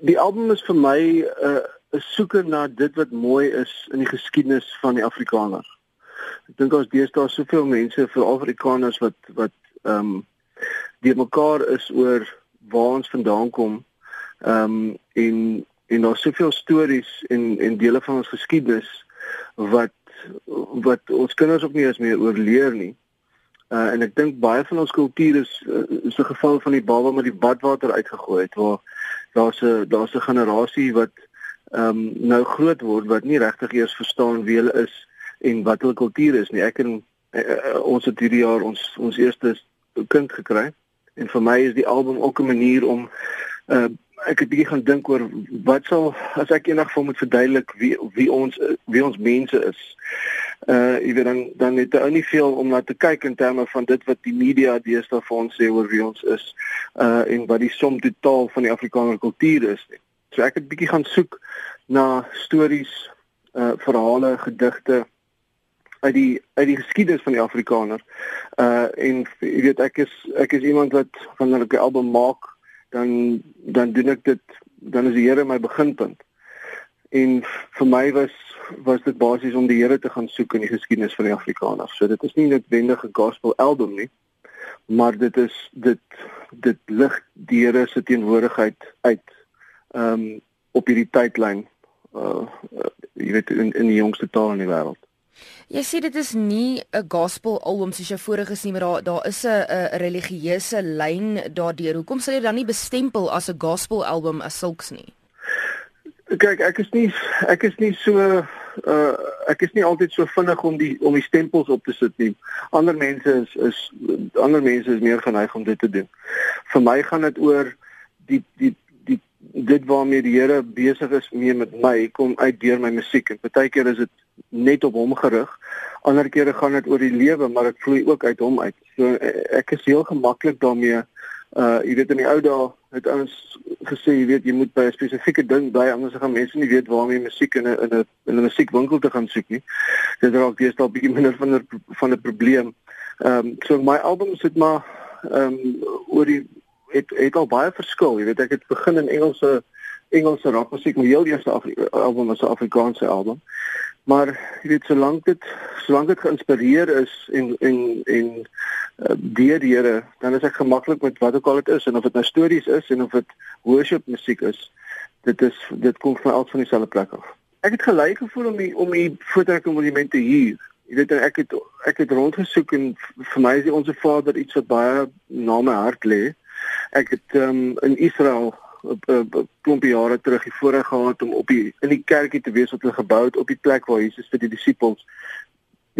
die album is vir my 'n uh, 'n soeke na dit wat mooi is in die geskiedenis van die Afrikaner. Ek dink ons deesdae soveel mense vir Afrikaners wat wat ehm um, die mekaar is oor waar ons vandaan kom. Ehm um, en en daar's soveel stories en en dele van ons geskiedenis wat wat ons kinders ook nie eens meer oorleer nie. Uh en ek dink baie van ons kultuur is uh, is 'n geval van die baba met die badwater uitgegooi het waar daar's 'n daar's 'n generasie wat ehm um, nou groot word wat nie regtig eers verstaan wie hulle is en wat hulle kultuur is nie. Ek en uh, ons het hierdie jaar ons ons eerste kind gekry en vir my is die album ook 'n manier om uh ek het bietjie gaan dink oor wat sal as ek eendag vir moet verduidelik wie wie ons wie ons mense is. Uh jy weet dan dan het jy nie veel om na te kyk in terme van dit wat die media deesdae vir ons sê oor wie ons is uh en wat die som totaal van die Afrikaner kultuur is nie. So ek het bietjie gaan soek na stories, uh verhale, gedigte uit die uit die geskiedenis van die Afrikaner. Uh en jy weet ek is ek is iemand wat wanneer ek 'n album maak dan dan doen ek dit dan is die Here my beginpunt. En vir my was was dit basies om die Here te gaan soek in die geskiedenis van die Afrikaners. So dit is nie noodwendig 'n gospel album nie, maar dit is dit dit lig die Here se teenwoordigheid uit ehm um, op hierdie tydlyn uh, uh jy weet in in die jongste taal in die wêreld. Jy sê dit is nie 'n gospel album soos jy voorheen gesê maar daar daar is 'n 'n religieuse lyn daardeur. Hoekom sal jy dan nie bestempel as 'n gospel album as sulks nie? Kyk, ek is nie ek is nie so uh ek is nie altyd so vinnig om die om die stempels op te sit nie. Ander mense is is ander mense is meer geneig om dit te doen. Vir my gaan dit oor die die die dit waarmee die Here besig is mee met my kom uit deur my musiek en partykeer is dit net op hom gerig. Ander kere gaan dit oor die lewe, maar dit vloei ook uit hom uit. So ek is heel gemaklik daarmee. Uh jy weet in die ou dae het ons gesê jy weet jy moet by 'n spesifieke ding bly anders gaan mense nie weet waarmee musiek in 'n in 'n in 'n musiekwinkel te gaan soek nie. Dit raak weer dalk bietjie minder van 'n van 'n probleem. Ehm um, so my albums het maar ehm um, oor die het het al baie verskil. Jy weet ek het begin in Engelse Engelse rockmusiek, my heel eerste album was 'n Afrikaanse album. Maar jy weet solank dit solank dit geïnspireer is en en en deur die Here, dan is ek gemaklik met wat ook al dit is en of dit nou stories is en of dit worship musiek is. Dit is dit kom van al van dieselfde plek af. Ek het gelei gevoel om die om die fotorekke monumente hier. Jy weet ek het ek het rondgesoek en vir my is die onsse Vader iets wat baie na my hart lê. Ek het um, in Israel 'n klompie jare terug die voorreg gehad om op die in die kerkie te wees wat hulle gebou het op die plek waar Jesus vir die disippels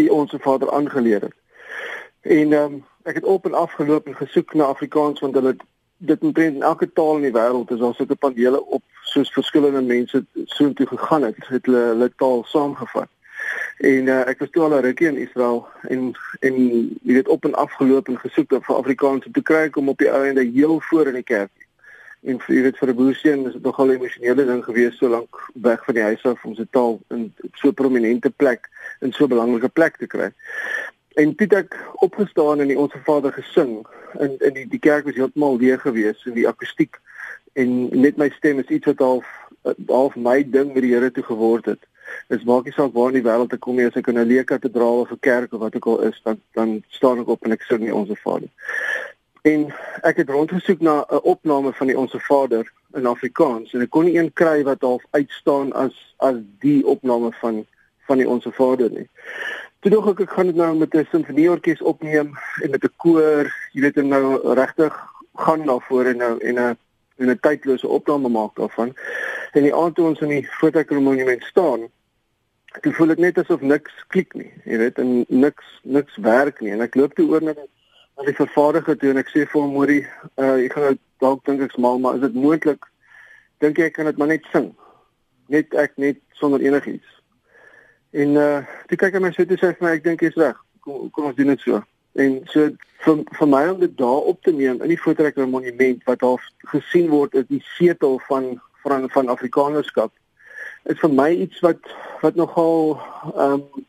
die onsse Vader aangeleer het. En ehm um, ek het op en af geloop en gesoek na Afrikaans want hulle dit omtrent in elke taal in die wêreld is daar sulke panele op soos verskillende mense soontoe gegaan het, het hulle hulle taal saamgevat. En uh, ek was toe al 'n rukkie in Israel en en jy weet op en af geloop en gesoek vir Afrikaans om te kry om op die einde heel voor in die kerk. En vir jy weet vir 'n boerseun is dit nogal 'n emosionele ding gewees so lank weg van die huis af om sy taal in so 'n prominente plek in so 'n belangrike plek te kry. En toe ek opgestaan en die Onse Vader gesing in in die die kerk was heeltemal leeg gewees en die akoestiek en net my stem is iets wat half half my ding met die Here toe geword het is maak nie saak waar in die wêreld ek kom nie as ek in 'n leë kathedraal of 'n kerk of wat ook al is dan dan staan ek op en ek sing die Onse Vader. En ek het rondgesoek na 'n opname van die Onse Vader in Afrikaans en ek kon nie een kry wat half uitstaan as as die opname van van die Onse Vader nie. Toe dog ek ek gaan dit nou met 'n simfonieorkes opneem en met 'n koor, jy weet nou regtig gaan daarvoor en nou en 'n en 'n tydlose opname maak daarvan. En die aand toe ons in die fotokrimonument staan, Ek voel dit net asof niks klik nie. Jy weet, en niks niks werk nie. En ek loop toe oor na die na die vervaardiger toe en ek sê vir hom, "Morie, uh ek gaan nou dalk dink ek's mal, maar is dit moontlik dink jy ek kan dit maar net sing? Net ek net sonder enigiets." En uh toe kyk hy my so toe sê vir my, "Ek dink jy's reg. Kom kom ons doen dit so." En so vir vir my om dit daar op te neem in die fotorekker monument wat daar gesien word is die setel van van van Afrikanerskap is vir my iets wat wat nogal ehm um,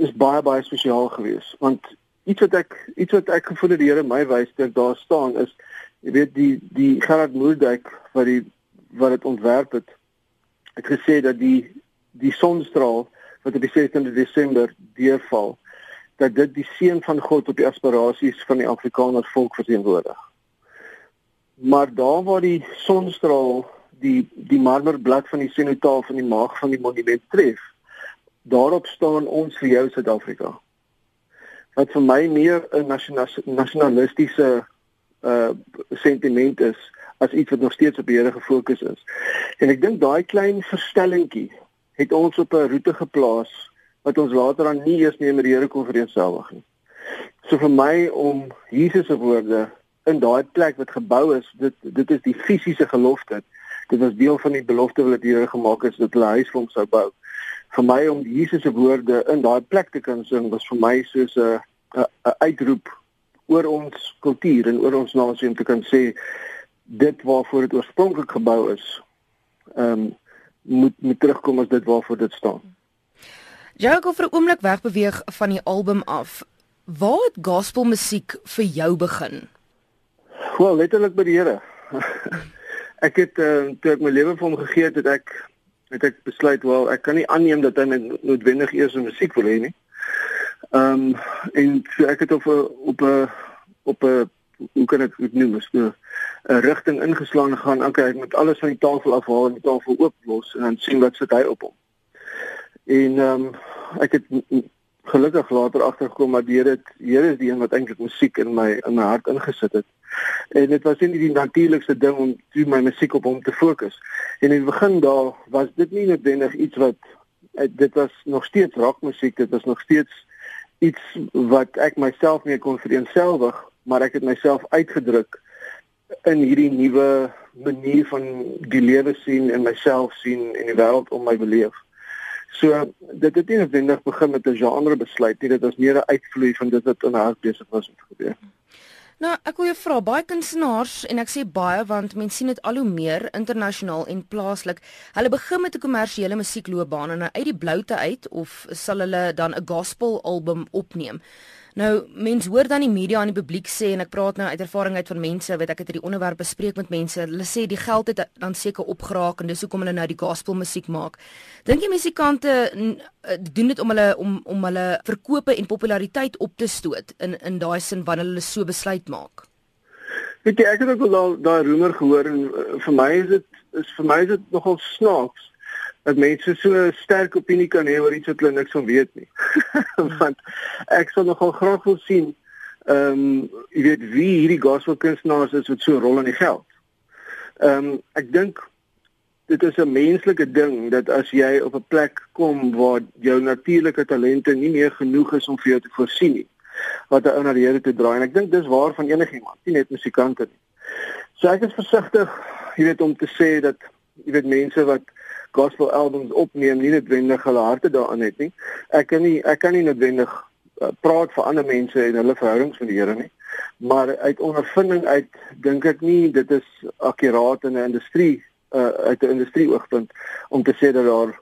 is baie baie spesiaal geweest want iets wat ek iets wat ek gevoel het die Here my wys dat daar staan is jy weet die die Gerard Moerdijk wat die wat dit ontwerp het het gesê dat die die sonstraal wat op die 16de Desember deurval dat dit die seën van God op die aspirasies van die Afrikaner volk verteenwoordig. Maar daar waar die sonstraal die die marmerblad van die senotaal van die maag van die monument tref, daarop staan ons vir jou Suid-Afrika. Wat vir my meer 'n nasionalistiese uh sentiment is as iets wat nog steeds op die Here gefokus is. En ek dink daai klein verstellingkie het ons op 'n roete geplaas wat ons later dan nie eers meer met die Here kon vereensgewig nie. So vir my om Jesus se woorde in daai plek wat gebou is, dit dit is die fisiese gelofte. Dit was deel van die belofte wat die Here gemaak het dat hulle huis vir hom sou bou. Vir my om Jesus se woorde in daai plek te kan sing was vir my soos 'n 'n uitroep oor ons kultuur en oor ons nasie om te kan sê dit waarvoor dit oorspronklik gebou is. Ehm um, moet moet terugkom as dit waarvoor dit staan. Jy gou vir 'n oomblik wegbeweeg van die album af. Waar het gospel musiek vir jou begin? Wel, letterlik by die Here. ek het uh, toe ek my lewe vir hom gegee het, het ek het ek besluit wel, ek kan nie aanneem dat hy noodwendig eers musiek wil hê nie. Ehm um, en so ek het op 'n op 'n op 'n hoe kan ek dit noem, so 'n rigting ingeslaan gaan. Okay, ek moet alles van die tafel afhaal en die tafel ooplos en dan sien wat sit hy op hom. En ehm um, ek het gelukkig later agtergekom dat Here dit Here is die een wat eintlik musiek in my in my hart ingesit het. En dit was nie die natuurlikste ding om toe my musiek op hom te fokus. En in die begin daar was dit nie noodwendig iets wat eh, dit was nog steeds rockmusiek, dit was nog steeds iets wat ek myself mee kon vereenselwig, maar ek het myself uitgedruk in hierdie nuwe manier van die lewe sien en myself sien en die wêreld om my beleef. So dit het nie noodwendig begin met 'n genre besluit nie, dit was meer 'n uitvloei van dit wat in haar besig was om te gebeur. Nou, ek wil jou vra, baie kunstenaars en ek sê baie want mense sien dit al hoe meer internasionaal en plaaslik. Hulle begin met 'n kommersiële musiekloopbaan en uit die bloute uit of sal hulle dan 'n gospel album opneem. Nou mense hoor dan die media en die publiek sê en ek praat nou uit ervaring uit van mense, weet ek het hierdie onderwerp bespreek met mense. Hulle sê die geld het dan seker opgeraak en dis hoekom hulle nou die gospel musiek maak. Dink jy musikante eh, doen dit om hulle om om hulle verkope en populariteit op te stoot in in daai sin wanneer hulle so besluit maak? Weet jy ek het ook al daai roemer gehoor en uh, vir my is dit is vir my is dit nogal snaaks dat mense so sterk opinie kan hê oor iets wat hulle niks van weet nie. Want ek sal nogal graag wil sien ehm um, jy weet wie hierdie gospel kunstenaars is wat so rol in die geld. Ehm um, ek dink dit is 'n menslike ding dat as jy op 'n plek kom waar jou natuurlike talente nie meer genoeg is om vir jou te voorsien nie wat 'n ou na die Here toe draai en ek dink dis waar van enigiemand, nie net musikante nie. So ek is versigtig, jy weet om te sê dat jy weet mense wat gospel albums opneem nie noodwendig hulle harte daarin het nie. Ek kan nie ek kan nie noodwendig uh, praat vir ander mense en hulle verhoudings met die Here nie. Maar uit ondervinding uit dink ek nie dit is akkuraat in 'n industrie uh, uit 'n industrie oogpunt om te sê dat daar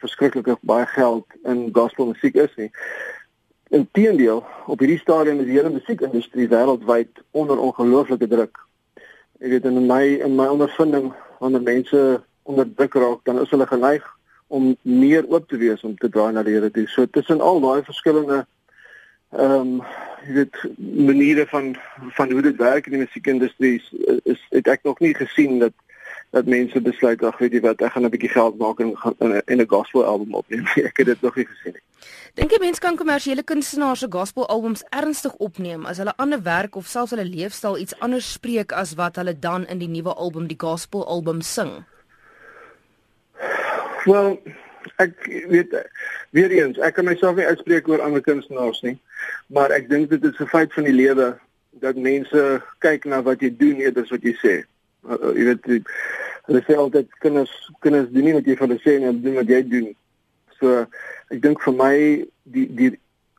verskriklik baie geld in gospel musiek is nie. Inteendeel, op hierdie stadium is die hele musiekindustrie wêreldwyd onder ongelooflike druk. Ek weet in my in my ondervinding wanneer mense onder druk raak, dan is hulle geneig om meer oop te wees om te draai na die Here toe. So tussen al daai verskillende ehm um, jy weet maniere van van hoe dit werk in die musiekindustrie is, is het ek nog nie gesien dat dat mense besluit ag weet jy wat ek gaan 'n bietjie geld maak en en 'n gospel album opneem. ek het dit nog nie gesien nie. Dink jy mense kan kommersiële kunstenaars se gospel albums ernstig opneem as hulle ander werk of selfs hulle leefstyl iets anders spreek as wat hulle dan in die nuwe album die gospel album sing? Wel, ek weet weer eens, ek kan myself nie uitspreek oor ander kunstenaars nie, maar ek dink dit is 'n feit van die lewe dat mense kyk na wat jy doen eerder as wat jy sê. Uh, jy weet hulle sê altyd kinders kinders doen nie wat jy vir hulle sê nie, hulle doen wat jy doen. So ek dink vir my die die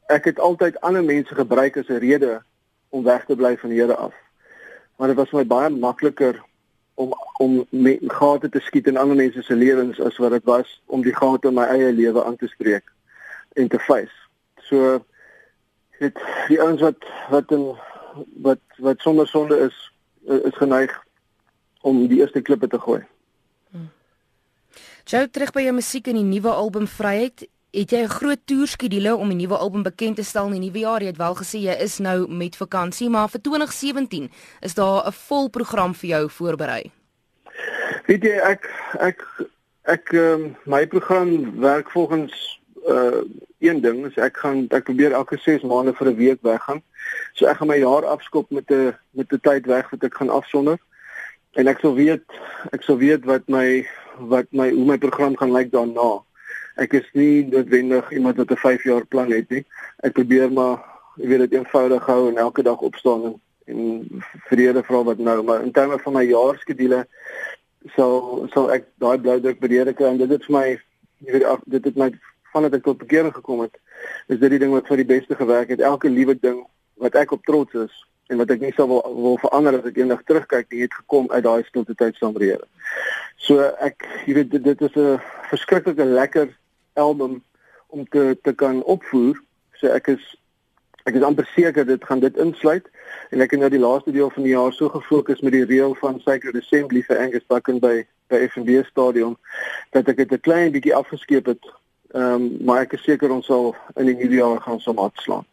ek het altyd ander mense gebruik as 'n rede om weg te bly van die Here af. Maar dit was vir my baie makliker om om gate te skiet in ander mense se lewens as wat dit was om die gate in my eie lewe aan te spreek en te face. So dit die ouens wat wat in wat wat sonder sonde is is geneig om die eerste klippe te gooi. Jou terug by jou musiek en die nuwe album Vryheid. Het jy 'n groot toerskedule om die nuwe album bekend te stel in die nuwe jaar? Jy het wel gesê jy is nou met vakansie, maar vir 2017 is daar 'n vol program vir jou voorberei. Weet jy ek ek ek um, my program werk volgens uh een ding is ek gaan ek probeer elke 6 maande vir 'n week weggaan. So ek gaan my jaar afskop met 'n met 'n tyd weg wat ek gaan afsonder. En ek sou weet ek sou weet wat my wat my hoe my program gaan lyk daarna. Ek is nie noodwendig iemand wat 'n 5 jaar plan het nie. Ek probeer maar jy weet dit eenvoudig hou en elke dag opstaan en en vrede vra wat nou maar in terme van my jaarskedule sou sou ek daai blou druk bereik en dit is vir my jy weet dit het my vandat ek tot bekering gekom het, is dit die ding wat vir die beste gewerk het. Elke liewe ding wat ek op trots is en wat ek nie sou wil, wil verander as ek eendag terugkyk, dit het gekom uit daai stilte tyd saam met Here. So ek jy weet dit, dit is 'n verskriklike lekker album om te te kan opvoer. So ek is ek is amper seker dit gaan dit insluit en ek het nou die laaste deel van die jaar so gefokus met die reël van Sacred Assembly vir Angus Bucken by by FNB Stadion dat ek dit 'n klein bietjie afgeskeep het Ehm um, maar ek is seker ons sal in die nuwe jaar gaan som afslaan.